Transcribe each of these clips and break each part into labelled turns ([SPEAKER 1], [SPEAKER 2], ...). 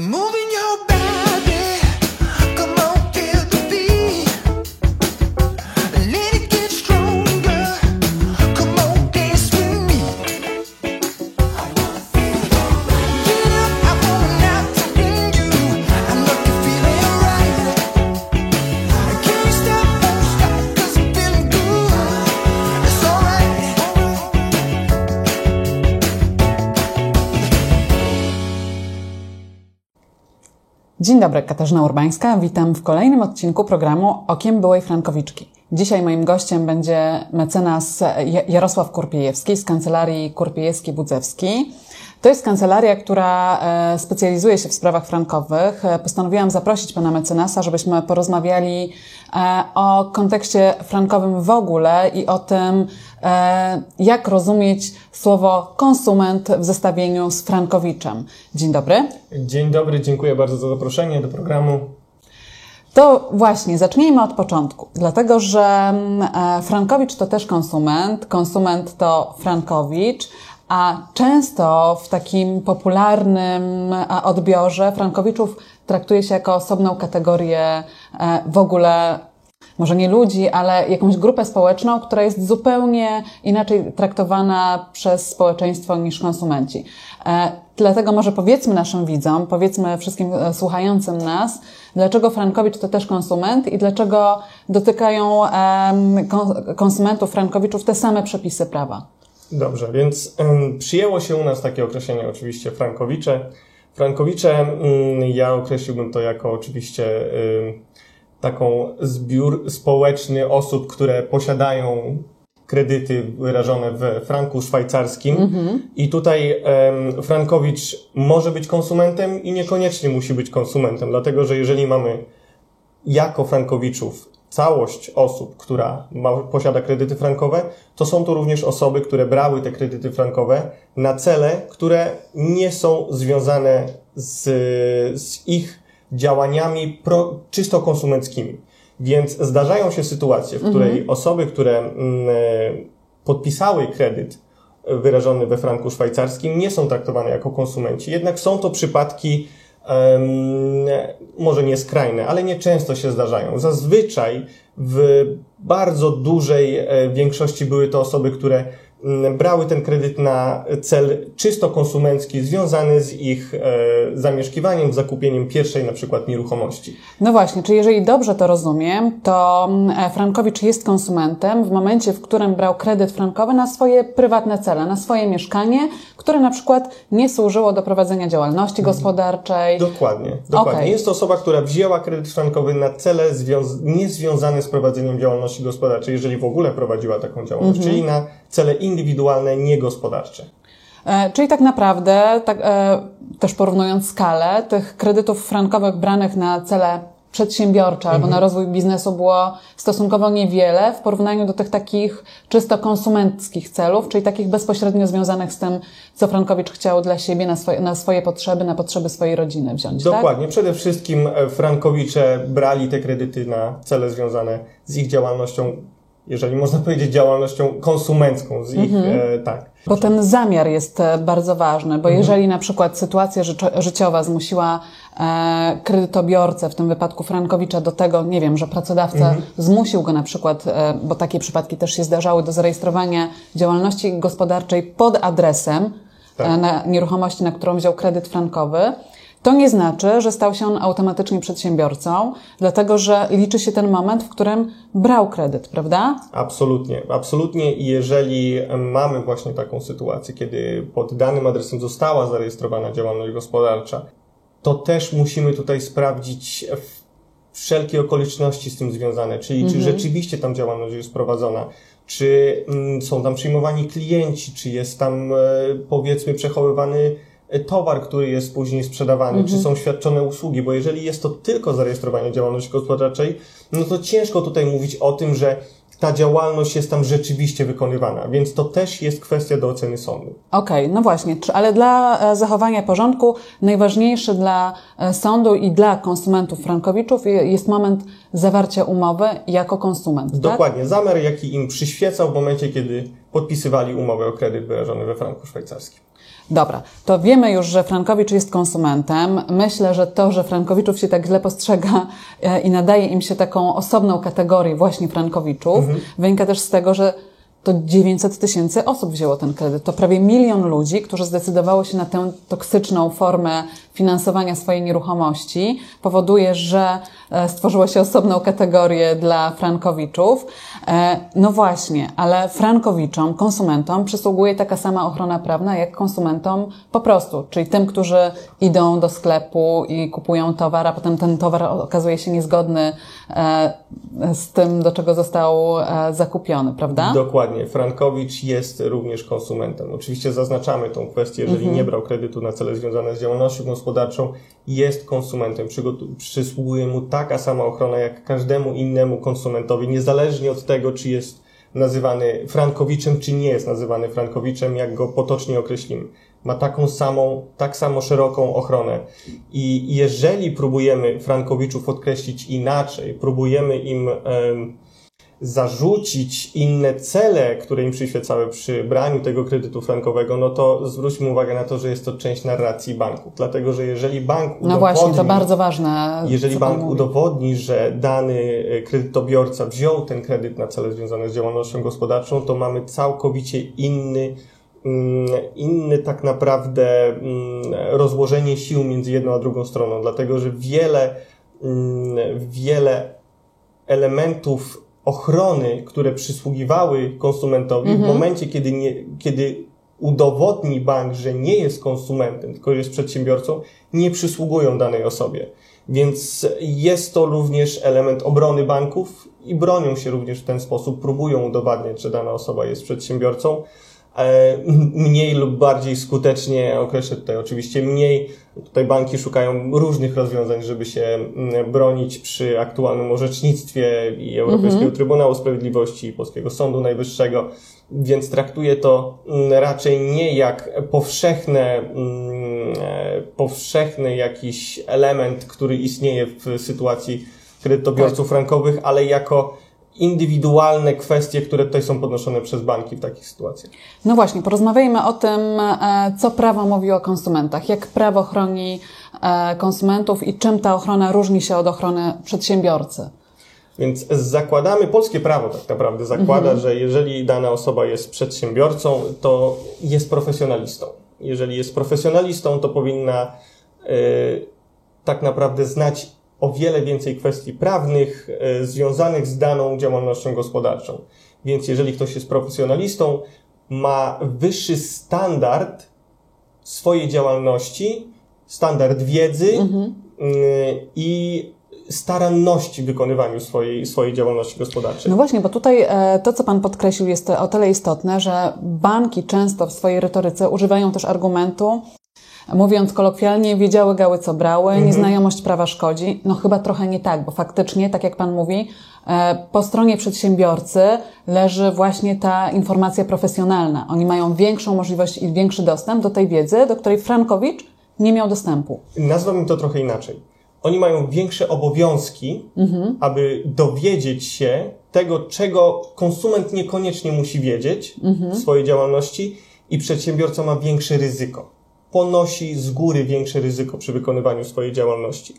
[SPEAKER 1] Moving
[SPEAKER 2] Dzień dobry, Katarzyna Urbańska. Witam w kolejnym odcinku programu Okiem Byłej Frankowiczki. Dzisiaj moim gościem będzie mecenas Ja- Jarosław Kurpiejewski z kancelarii Kurpiejewski-Budzewski. To jest kancelaria, która e, specjalizuje się w sprawach frankowych. E, Postanowiłam zaprosić pana mecenasa, żebyśmy porozmawiali e, o kontekście frankowym w ogóle i o tym, jak rozumieć słowo konsument w zestawieniu z frankowiczem. Dzień dobry.
[SPEAKER 3] Dzień dobry, dziękuję bardzo za zaproszenie do programu.
[SPEAKER 2] To właśnie, zacznijmy od początku, dlatego że mm, e, Frankowicz to też konsument, konsument to Frankowicz, a często w takim popularnym e, odbiorze Frankowiczów traktuje się jako osobną kategorię e, w ogóle może nie ludzi, ale jakąś grupę społeczną, która jest zupełnie inaczej traktowana przez społeczeństwo niż konsumenci. E, dlatego może powiedzmy naszym widzom, powiedzmy wszystkim e, słuchającym nas, dlaczego Frankowicz to też konsument i dlaczego dotykają konsumentów Frankowiczów te same przepisy prawa.
[SPEAKER 3] Dobrze, więc przyjęło się u nas takie określenie oczywiście frankowicze. Frankowicze, mm, ja określiłbym to jako oczywiście taką zbiór społeczny osób, które posiadają kredyty wyrażone w franku szwajcarskim. I tutaj em, Frankowicz może być konsumentem i niekoniecznie musi być konsumentem, dlatego że jeżeli mamy jako frankowiczów całość osób, która ma, posiada kredyty frankowe, to są to również osoby, które brały te kredyty frankowe na cele, które nie są związane z, z ich działaniami pro, czysto konsumenckimi. Więc zdarzają się sytuacje, w której osoby, które mm, e, podpisały kredyt wyrażony we franku szwajcarskim, nie są traktowane jako konsumenci. Jednak są to przypadki może nie skrajne, ale nieczęsto się zdarzają. Zazwyczaj w bardzo dużej e, większości były to osoby, które brały ten kredyt na cel czysto konsumencki, związany z ich e, zamieszkiwaniem, zakupieniem pierwszej na przykład nieruchomości.
[SPEAKER 2] No właśnie, czy jeżeli dobrze to rozumiem, to mm, e, Frankowicz jest konsumentem w momencie, w którym brał kredyt frankowy na swoje prywatne cele, na swoje mieszkanie, które na przykład nie służyło do prowadzenia działalności gospodarczej.
[SPEAKER 3] Dokładnie, dokładnie.
[SPEAKER 2] Okej.
[SPEAKER 3] Jest to osoba, która wzięła kredyt frankowy na cele związ- niezwiązane z prowadzeniem działalności gospodarczej, jeżeli w ogóle prowadziła taką działalność,
[SPEAKER 2] Mhm.
[SPEAKER 3] czyli na cele indywidualne, niegospodarcze.
[SPEAKER 2] E, Czyli tak naprawdę, tak, e, też porównując skalę, tych kredytów frankowych branych na cele przedsiębiorcze albo na rozwój biznesu było stosunkowo niewiele w porównaniu do tych takich czysto konsumenckich celów, czyli takich bezpośrednio związanych z tym, co Frankowicz chciał dla siebie, na swoje, na swoje potrzeby, na potrzeby swojej rodziny wziąć. Tak?
[SPEAKER 3] Dokładnie. Przede wszystkim e, Frankowicze brali te kredyty na cele związane z ich działalnością, jeżeli można powiedzieć działalnością konsumencką, z ich,
[SPEAKER 2] Mhm.
[SPEAKER 3] e, tak.
[SPEAKER 2] Bo ten zamiar jest e, bardzo ważny, bo jeżeli na przykład sytuacja życiowa zmusiła kredytobiorcę, w tym wypadku Frankowicza, do tego, nie wiem, że pracodawca zmusił go na przykład, e, bo takie przypadki też się zdarzały, do zarejestrowania działalności gospodarczej pod adresem e, na nieruchomości, na którą wziął kredyt frankowy, to nie znaczy, że stał się on automatycznie przedsiębiorcą, dlatego że liczy się ten moment, w którym brał kredyt, prawda?
[SPEAKER 3] Absolutnie, absolutnie. I jeżeli mamy właśnie taką sytuację, kiedy pod danym adresem została zarejestrowana działalność gospodarcza, to też musimy tutaj sprawdzić wszelkie okoliczności z tym związane, czyli czy rzeczywiście tam działalność jest prowadzona, czy mm, są tam przyjmowani klienci, czy jest tam e, powiedzmy przechowywany e, towar, który jest później sprzedawany, czy są świadczone usługi, bo jeżeli jest to tylko zarejestrowanie działalności gospodarczej, no to ciężko tutaj mówić o tym, że ta działalność jest tam rzeczywiście wykonywana, więc to też jest kwestia do oceny sądu.
[SPEAKER 2] Okej, no właśnie, ale dla e, zachowania porządku najważniejszy dla e, sądu i dla konsumentów frankowiczów je- jest moment zawarcia umowy jako konsument, tak?
[SPEAKER 3] Dokładnie, zamiar jaki im przyświecał w momencie, kiedy podpisywali umowę o kredyt wyrażony we franku szwajcarskim.
[SPEAKER 2] Dobra, to wiemy już, że Frankowicz jest konsumentem. Myślę, że to, że Frankowiczów się tak źle postrzega e, i nadaje im się taką osobną kategorię właśnie Frankowiczów, wynika też z tego, że to 900 tysięcy osób wzięło ten kredyt. To prawie milion ludzi, którzy zdecydowało się na tę toksyczną formę finansowania swojej nieruchomości, powoduje, że stworzyło się osobną kategorię dla frankowiczów. E, No właśnie, ale frankowiczom, konsumentom przysługuje taka sama ochrona prawna jak konsumentom po prostu, czyli tym, którzy idą do sklepu i kupują towar, a potem ten towar okazuje się niezgodny e, z tym, do czego został e, zakupiony, prawda?
[SPEAKER 3] Dokładnie. Frankowicz jest również konsumentem. Oczywiście zaznaczamy tą kwestię, jeżeli nie brał kredytu na cele związane z działalnością gospodarczą, jest konsumentem. Przysługuje mu taka sama ochrona jak każdemu innemu konsumentowi, niezależnie od tego, czy jest nazywany Frankowiczem, czy nie jest nazywany Frankowiczem, jak go potocznie określimy. Ma taką samą, tak samo szeroką ochronę. I jeżeli próbujemy Frankowiczów podkreślić inaczej, próbujemy im zarzucić inne cele, które im przyświecały przy braniu tego kredytu frankowego, no to zwróćmy uwagę na to, że jest to część narracji banku. Dlatego, że jeżeli bank
[SPEAKER 2] No właśnie, to
[SPEAKER 3] udowodni-
[SPEAKER 2] bardzo ważne.
[SPEAKER 3] jeżeli bank udowodni, że dany e, kredytobiorca wziął ten kredyt na cele związane z działalnością gospodarczą, to mamy całkowicie inny, mm, inny tak naprawdę mm, rozłożenie sił między jedną a drugą stroną, dlatego że wiele, mm, wiele elementów ochrony, które przysługiwały konsumentowi w momencie, kiedy, nie, kiedy udowodni bank, że nie jest konsumentem, tylko jest przedsiębiorcą, nie przysługują danej osobie. Więc jest to również element obrony banków i bronią się również w ten sposób, próbują udowadniać, że dana osoba jest przedsiębiorcą. E, Mniej lub bardziej skutecznie, określę tutaj oczywiście mniej, tutaj banki szukają różnych rozwiązań, żeby się mm, bronić przy aktualnym orzecznictwie i Europejskiego Trybunału Sprawiedliwości i Polskiego Sądu Najwyższego, więc traktuję to mm, raczej nie jak powszechne, mm, e, powszechny jakiś element, który istnieje w sytuacji kredytobiorców frankowych, ale jako indywidualne kwestie, które tutaj są podnoszone przez banki w takich sytuacjach.
[SPEAKER 2] No właśnie, porozmawiajmy o tym, e, co prawo mówi o konsumentach, jak prawo chroni e, konsumentów i czym ta ochrona różni się od ochrony przedsiębiorcy.
[SPEAKER 3] Więc zakładamy, polskie prawo tak naprawdę zakłada, że jeżeli dana osoba jest przedsiębiorcą, to jest profesjonalistą. Jeżeli jest profesjonalistą, to powinna y, tak naprawdę znać o wiele więcej kwestii prawnych y, związanych z daną działalnością gospodarczą. Więc jeżeli ktoś jest profesjonalistą, ma wyższy standard swojej działalności, standard wiedzy y, i staranności w wykonywaniu swojej, swojej działalności gospodarczej.
[SPEAKER 2] No właśnie, bo tutaj e, to, co Pan podkreślił, jest o tyle istotne, że banki często w swojej retoryce używają też argumentu, mówiąc kolokwialnie, wiedziały gały, co brały, nieznajomość prawa szkodzi. No chyba trochę nie tak, bo faktycznie, tak jak Pan mówi, e, po stronie przedsiębiorcy leży właśnie ta informacja profesjonalna. Oni mają większą możliwość i większy dostęp do tej wiedzy, do której Frankowicz nie miał dostępu.
[SPEAKER 3] Nazwałbym to trochę inaczej. Oni mają większe obowiązki, aby dowiedzieć się tego, czego konsument niekoniecznie musi wiedzieć w swojej działalności i przedsiębiorca ma większe ryzyko. Ponosi z góry większe ryzyko przy wykonywaniu swojej działalności.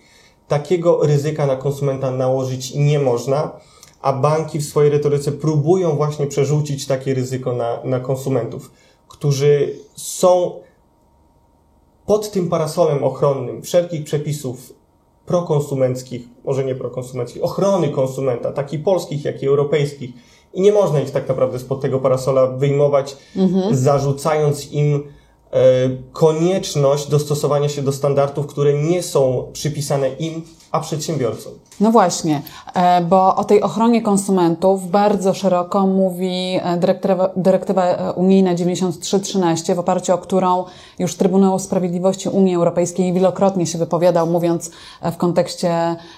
[SPEAKER 3] Takiego ryzyka na konsumenta nałożyć nie można, a banki w swojej retoryce próbują właśnie przerzucić takie ryzyko na, na konsumentów, którzy są pod tym parasolem ochronnym wszelkich przepisów prokonsumenckich, może nie prokonsumenckich, ochrony konsumenta, tak i polskich, jak i europejskich. I nie można ich tak naprawdę spod tego parasola wyjmować, zarzucając im konieczność dostosowania się do standardów, które nie są przypisane im, a przedsiębiorcom.
[SPEAKER 2] No właśnie, e, bo o tej ochronie konsumentów bardzo szeroko mówi e, dyrektywa, dyrektywa e, unijna 9313, w oparciu o którą już Trybunał Sprawiedliwości Unii Europejskiej wielokrotnie się wypowiadał, mówiąc e, w kontekście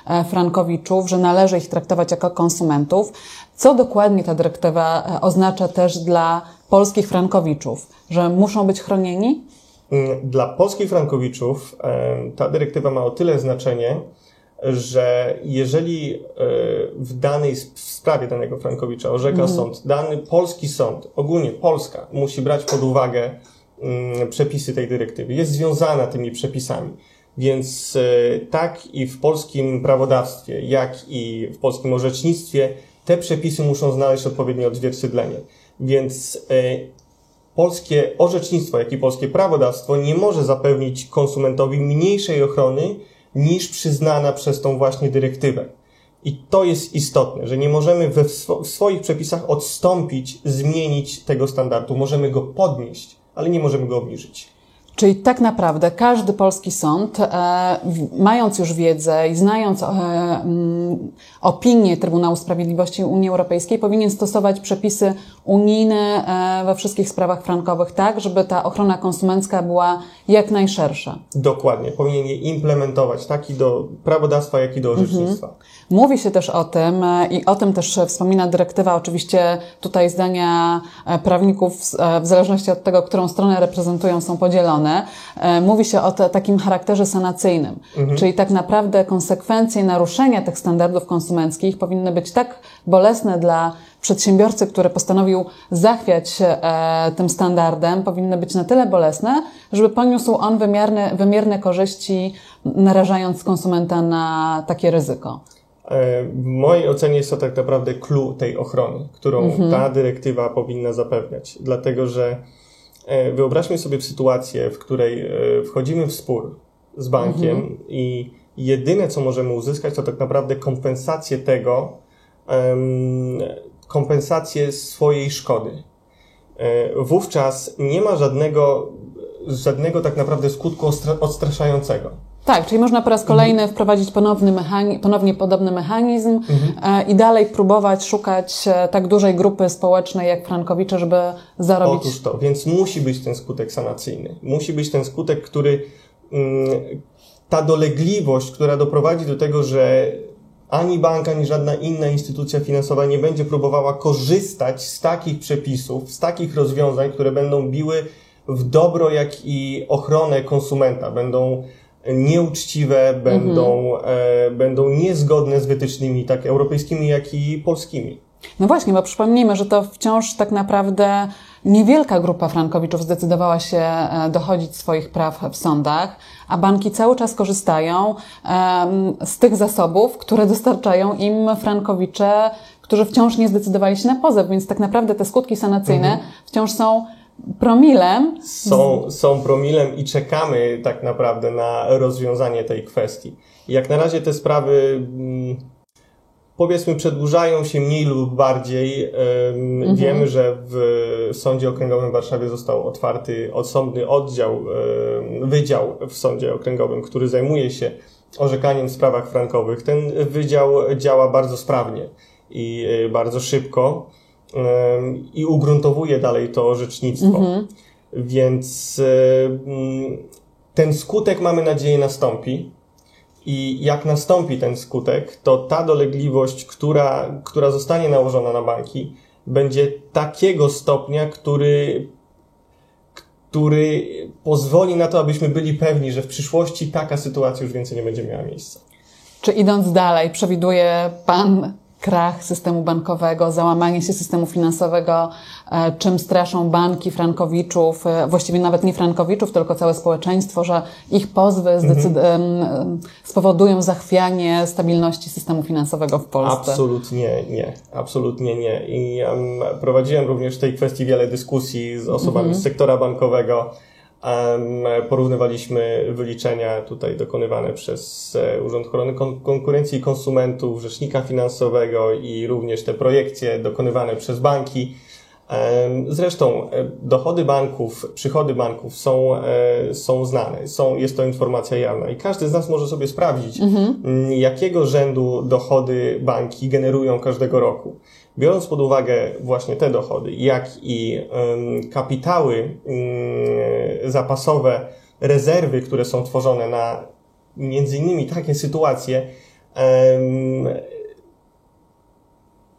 [SPEAKER 2] e, Frankowiczów, że należy ich traktować jako konsumentów. Co dokładnie ta dyrektywa e, oznacza też dla polskich Frankowiczów? Że muszą być chronieni?
[SPEAKER 3] Mm, Dla polskich frankowiczów e, ta dyrektywa ma o tyle znaczenie, że jeżeli e, w danej w sprawie danego frankowicza orzeka sąd, dany polski sąd, ogólnie Polska, musi brać pod uwagę mm, przepisy tej dyrektywy, jest związana tymi przepisami. Więc tak i w polskim prawodawstwie, jak i w polskim orzecznictwie te przepisy muszą znaleźć odpowiednie odzwierciedlenie. Więc e, polskie orzecznictwo, jak i polskie prawodawstwo nie może zapewnić konsumentowi mniejszej ochrony niż przyznana przez tą właśnie dyrektywę. I to jest istotne, że nie możemy we w swoich przepisach odstąpić, zmienić tego standardu. Możemy go podnieść, ale nie możemy go obniżyć.
[SPEAKER 2] Czyli tak naprawdę każdy polski sąd, e, mając już wiedzę i znając e, mm, opinię Trybunału Sprawiedliwości Unii Europejskiej, powinien stosować przepisy unijne e, we wszystkich sprawach frankowych tak, żeby ta ochrona konsumencka była jak najszersza.
[SPEAKER 3] Dokładnie. Powinien je implementować tak i do prawodawstwa, jak i do orzecznictwa.
[SPEAKER 2] Mówi się też o tym e, i o tym też wspomina dyrektywa. Oczywiście tutaj zdania e, prawników w- zależności od tego, którą stronę reprezentują, są podzielone. Mówi się o te, takim charakterze sanacyjnym, czyli tak naprawdę konsekwencje naruszenia tych standardów konsumenckich powinny być tak bolesne dla przedsiębiorcy, który postanowił zachwiać się e, tym standardem, powinny być na tyle bolesne, żeby poniósł on wymierne, wymierne korzyści, narażając konsumenta na takie ryzyko.
[SPEAKER 3] E, W mojej ocenie jest to tak naprawdę clue tej ochrony, którą ta dyrektywa powinna zapewniać. Dlatego, że e, wyobraźmy sobie sytuację, w której wchodzimy w spór z bankiem i jedyne, co możemy uzyskać, to tak naprawdę kompensację tego, kompensację swojej szkody. E, Wówczas nie ma żadnego, żadnego tak naprawdę skutku odstraszającego.
[SPEAKER 2] Tak, czyli można po raz kolejny wprowadzić ponowny mechani- ponownie podobny mechanizm e, i dalej próbować szukać e, tak dużej grupy społecznej jak Frankowicze, żeby zarobić.
[SPEAKER 3] Otóż to, więc musi być ten skutek sanacyjny. Musi być ten skutek, który mm, ta dolegliwość, która doprowadzi do tego, że ani bank, ani żadna inna instytucja finansowa nie będzie próbowała korzystać z takich przepisów, z takich rozwiązań, które będą biły w dobro, jak i ochronę konsumenta. Będą nieuczciwe, będą, e, będą niezgodne z wytycznymi tak europejskimi, jak i polskimi.
[SPEAKER 2] No właśnie, bo przypomnijmy, że to wciąż tak naprawdę niewielka grupa frankowiczów zdecydowała się e, dochodzić swoich praw w sądach, a banki cały czas korzystają z tych zasobów, które dostarczają im frankowicze, którzy wciąż nie zdecydowali się na pozew, więc tak naprawdę te skutki sanacyjne wciąż są promilem
[SPEAKER 3] są, są promilem i czekamy tak naprawdę na rozwiązanie tej kwestii. Jak na razie te sprawy, mm, powiedzmy, przedłużają się mniej lub bardziej. Ym, Wiemy, że w Sądzie Okręgowym w Warszawie został otwarty osobny oddział, wydział w Sądzie Okręgowym, który zajmuje się orzekaniem w sprawach frankowych. Ten wydział działa bardzo sprawnie i y, bardzo szybko i ugruntowuje dalej to orzecznictwo. Więc y, mm, ten skutek, mamy nadzieję, nastąpi. I jak nastąpi ten skutek, to ta dolegliwość, która, która zostanie nałożona na banki, będzie takiego stopnia, który, który pozwoli na to, abyśmy byli pewni, że w przyszłości taka sytuacja już więcej nie będzie miała miejsca.
[SPEAKER 2] Czy idąc dalej, przewiduje Pan krach systemu bankowego, załamanie się systemu finansowego, e, czym straszą banki frankowiczów, e, właściwie nawet nie frankowiczów, tylko całe społeczeństwo, że ich pozwy em, spowodują zachwianie stabilności systemu finansowego w Polsce?
[SPEAKER 3] Absolutnie nie. Absolutnie nie. I em, prowadziłem również w tej kwestii wiele dyskusji z osobami z sektora bankowego. Porównywaliśmy wyliczenia tutaj dokonywane przez e, Urząd Ochrony Kon- Konkurencji i Konsumentów, Rzecznika Finansowego i również te projekcje dokonywane przez banki. Zresztą e, dochody banków, przychody banków są, e, są znane, są, jest to informacja jawna i każdy z nas może sobie sprawdzić, m, jakiego rzędu dochody banki generują każdego roku. Biorąc pod uwagę właśnie te dochody, jak i kapitały em, zapasowe, rezerwy, które są tworzone na między innymi takie sytuacje,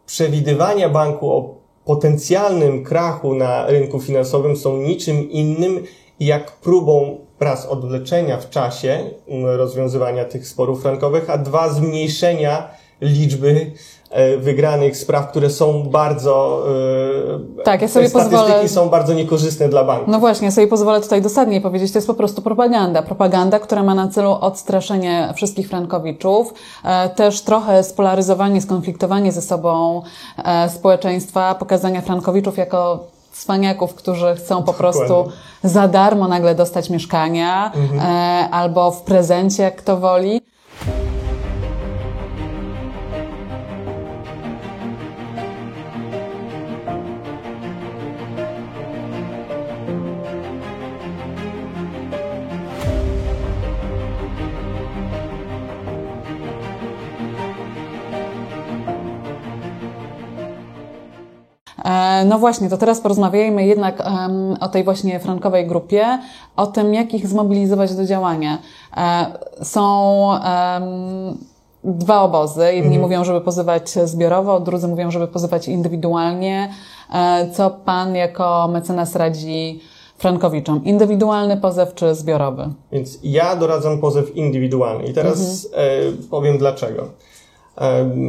[SPEAKER 3] przewidywania banku o potencjalnym krachu na rynku finansowym są niczym innym jak próbą raz odwleczenia w czasie mm, rozwiązywania tych sporów frankowych, a dwa zmniejszenia liczby wygranych spraw, które są bardzo. e,
[SPEAKER 2] Tak, ja sobie
[SPEAKER 3] statystyki
[SPEAKER 2] pozwolę-
[SPEAKER 3] są bardzo niekorzystne dla banku.
[SPEAKER 2] No właśnie, ja sobie pozwolę tutaj dosadniej powiedzieć, to jest po prostu propaganda. Propaganda, która ma na celu odstraszenie wszystkich frankowiczów, e, też trochę spolaryzowanie, skonfliktowanie ze sobą e, społeczeństwa, pokazania frankowiczów jako cwaniaków, którzy chcą po prostu za darmo nagle dostać mieszkania e, albo w prezencie, jak kto woli. No właśnie, to teraz porozmawiajmy jednak em, o tej właśnie frankowej grupie, o tym, jak ich zmobilizować do działania. E, Są em, dwa obozy. Jedni mówią, żeby pozywać zbiorowo, drudzy mówią, żeby pozywać indywidualnie. E, Co pan jako mecenas radzi frankowiczom? Indywidualny pozew czy zbiorowy?
[SPEAKER 3] Więc ja doradzam pozew indywidualny. I teraz e, powiem dlaczego.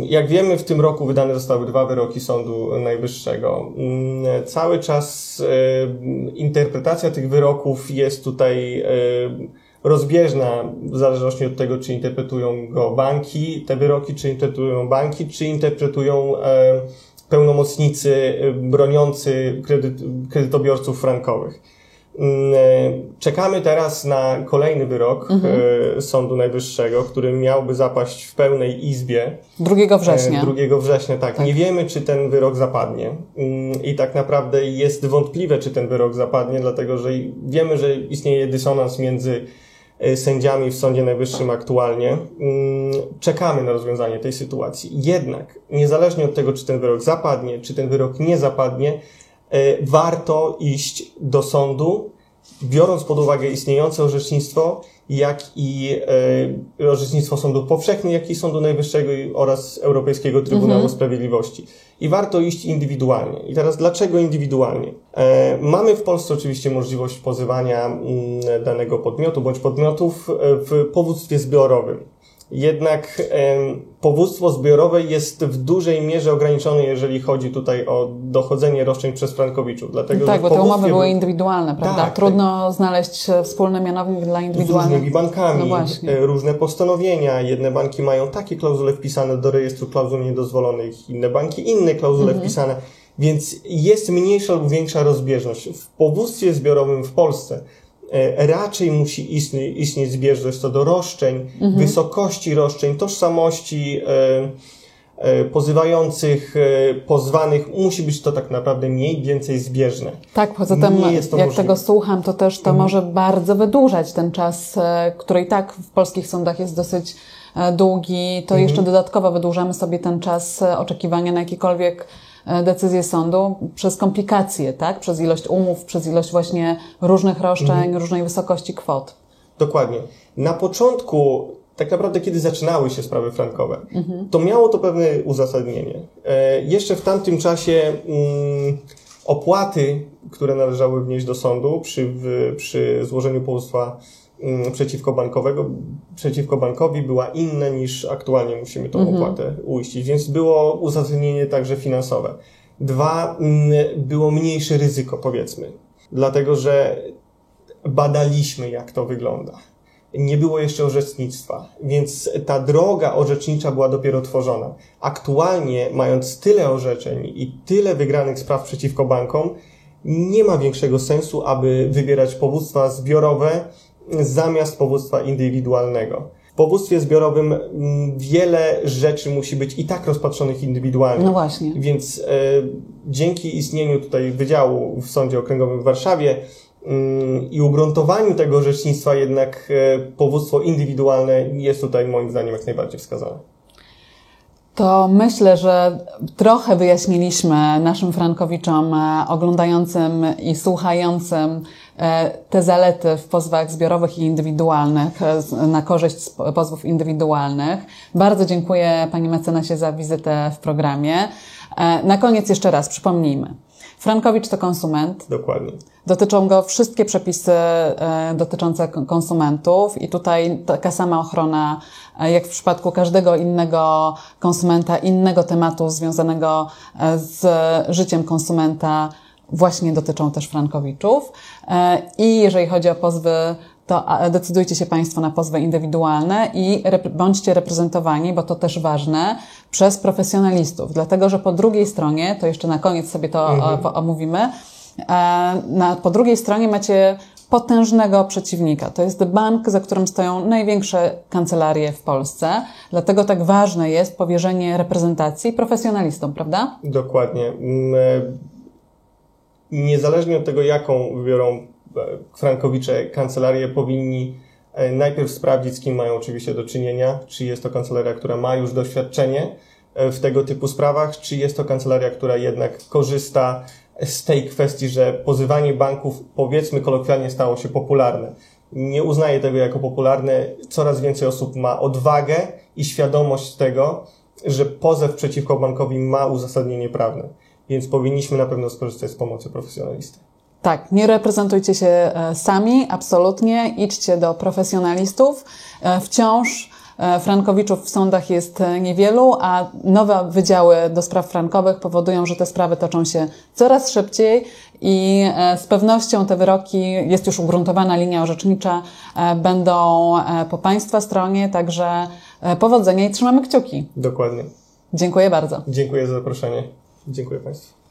[SPEAKER 3] Jak wiemy, w tym roku wydane zostały dwa wyroki Sądu Najwyższego. Mm, Cały czas interpretacja tych wyroków jest tutaj rozbieżna, w zależności od tego, czy interpretują go banki, te wyroki, czy interpretują banki, czy interpretują pełnomocnicy broniący kredyt, kredytobiorców frankowych. Mm, e, Czekamy teraz na kolejny wyrok e, Sądu Najwyższego, który miałby zapaść w pełnej izbie
[SPEAKER 2] 2 września.
[SPEAKER 3] e, 2 września. Tak. Nie wiemy, czy ten wyrok zapadnie. Mm, I tak naprawdę jest wątpliwe, czy ten wyrok zapadnie, dlatego że wiemy, że istnieje dysonans między sędziami w Sądzie Najwyższym aktualnie. Mm, Czekamy na rozwiązanie tej sytuacji. Jednak, niezależnie od tego, czy ten wyrok zapadnie, czy ten wyrok nie zapadnie, warto iść do sądu, biorąc pod uwagę istniejące orzecznictwo, jak i e, orzecznictwo sądów powszechnych, jak i Sądu Najwyższego oraz Europejskiego Trybunału Sprawiedliwości. I warto iść indywidualnie. I teraz dlaczego indywidualnie? E, mamy w Polsce oczywiście możliwość pozywania mm, danego podmiotu bądź podmiotów e, w powództwie zbiorowym. Jednak powództwo zbiorowe jest w dużej mierze ograniczone, jeżeli chodzi tutaj o dochodzenie roszczeń przez frankowiczów. Dlatego,
[SPEAKER 2] Tak, bo te umowy były indywidualne, prawda?
[SPEAKER 3] Tak,
[SPEAKER 2] Trudno znaleźć e, wspólny mianownik dla
[SPEAKER 3] z
[SPEAKER 2] indywidualnych.
[SPEAKER 3] różnymi bankami,
[SPEAKER 2] No właśnie.
[SPEAKER 3] e, różne postanowienia. Jedne banki mają takie klauzule wpisane do rejestru klauzul niedozwolonych, inne banki inne klauzule
[SPEAKER 2] Mhm.
[SPEAKER 3] wpisane, więc jest mniejsza lub większa rozbieżność. W powództwie zbiorowym w Polsce raczej musi istnieć, istnieć zbieżność co do roszczeń,
[SPEAKER 2] Mhm.
[SPEAKER 3] wysokości roszczeń, tożsamości e, e, pozywających, e, pozwanych. Musi być to tak naprawdę mniej więcej zbieżne.
[SPEAKER 2] Tak, poza tym, jak
[SPEAKER 3] możliwe.
[SPEAKER 2] tego słucham, to też to może bardzo wydłużać ten czas, e, który i tak w polskich sądach jest dosyć e, długi. To jeszcze dodatkowo wydłużamy sobie ten czas e, oczekiwania na jakiekolwiek e, decyzję sądu przez komplikacje, tak? Przez ilość umów, przez ilość właśnie różnych roszczeń, różnej wysokości kwot.
[SPEAKER 3] Dokładnie. Na początku, tak naprawdę, kiedy zaczynały się sprawy frankowe, to miało to pewne uzasadnienie. E, jeszcze w tamtym czasie mm, opłaty, które należały wnieść do sądu przy, w, przy złożeniu powództwa mm, przeciwko bankowego, przeciwko bankowi była inna niż aktualnie musimy tą opłatę uiścić, więc było uzasadnienie także finansowe. Dwa, mm, było mniejsze ryzyko, powiedzmy. Dlatego, że badaliśmy, jak to wygląda. Nie było jeszcze orzecznictwa, więc ta droga orzecznicza była dopiero tworzona. Aktualnie, mając tyle orzeczeń i tyle wygranych spraw przeciwko bankom, nie ma większego sensu, aby wybierać powództwa zbiorowe zamiast powództwa indywidualnego. W powództwie zbiorowym mm, wiele rzeczy musi być i tak rozpatrzonych indywidualnie.
[SPEAKER 2] No właśnie.
[SPEAKER 3] Więc e, dzięki istnieniu tutaj Wydziału w Sądzie Okręgowym w Warszawie mm, i ugruntowaniu tego orzecznictwa jednak e, powództwo indywidualne jest tutaj moim zdaniem jak najbardziej wskazane.
[SPEAKER 2] To myślę, że trochę wyjaśniliśmy naszym Frankowiczom e, oglądającym i słuchającym e, te zalety w pozwach zbiorowych i indywidualnych e, na korzyść pozwów indywidualnych. Bardzo dziękuję Panie Mecenasie za wizytę w programie. Na koniec jeszcze raz przypomnijmy. Frankowicz to konsument.
[SPEAKER 3] Dokładnie.
[SPEAKER 2] Dotyczą go wszystkie przepisy e, dotyczące konsumentów i tutaj taka sama ochrona, e, jak w przypadku każdego innego konsumenta, innego tematu związanego e, z życiem konsumenta, właśnie dotyczą też Frankowiczów. I jeżeli chodzi o pozwy, to decydujcie się Państwo na pozwy indywidualne i rep- bądźcie reprezentowani, bo to też ważne, przez profesjonalistów. Dlatego, że po drugiej stronie, to jeszcze na koniec sobie to po- omówimy, E, Na, po drugiej stronie macie potężnego przeciwnika. To jest bank, za którym stoją największe kancelarie w Polsce. Dlatego tak ważne jest powierzenie reprezentacji profesjonalistom, prawda?
[SPEAKER 3] Dokładnie. Mm, e, Niezależnie od tego, jaką wybiorą Frankowicze kancelarię, powinni e, najpierw sprawdzić, z kim mają oczywiście do czynienia, czy jest to kancelaria, która ma już doświadczenie e, w tego typu sprawach, czy jest to kancelaria, która jednak korzysta z tej kwestii, że pozywanie banków, powiedzmy kolokwialnie, stało się popularne. Nie uznaję tego jako popularne. Coraz więcej osób ma odwagę i świadomość tego, że pozew przeciwko bankowi ma uzasadnienie prawne. Więc powinniśmy na pewno skorzystać z pomocy profesjonalisty.
[SPEAKER 2] Tak, nie reprezentujcie się e, sami, absolutnie. Idźcie do profesjonalistów. E, Wciąż e, Frankowiczów w sądach jest niewielu, a nowe wydziały do spraw frankowych powodują, że te sprawy toczą się coraz szybciej i z pewnością te wyroki, jest już ugruntowana linia orzecznicza, będą po Państwa stronie, także powodzenia i trzymamy kciuki.
[SPEAKER 3] Dokładnie.
[SPEAKER 2] Dziękuję bardzo.
[SPEAKER 3] Dziękuję za zaproszenie. Dziękuję Państwu.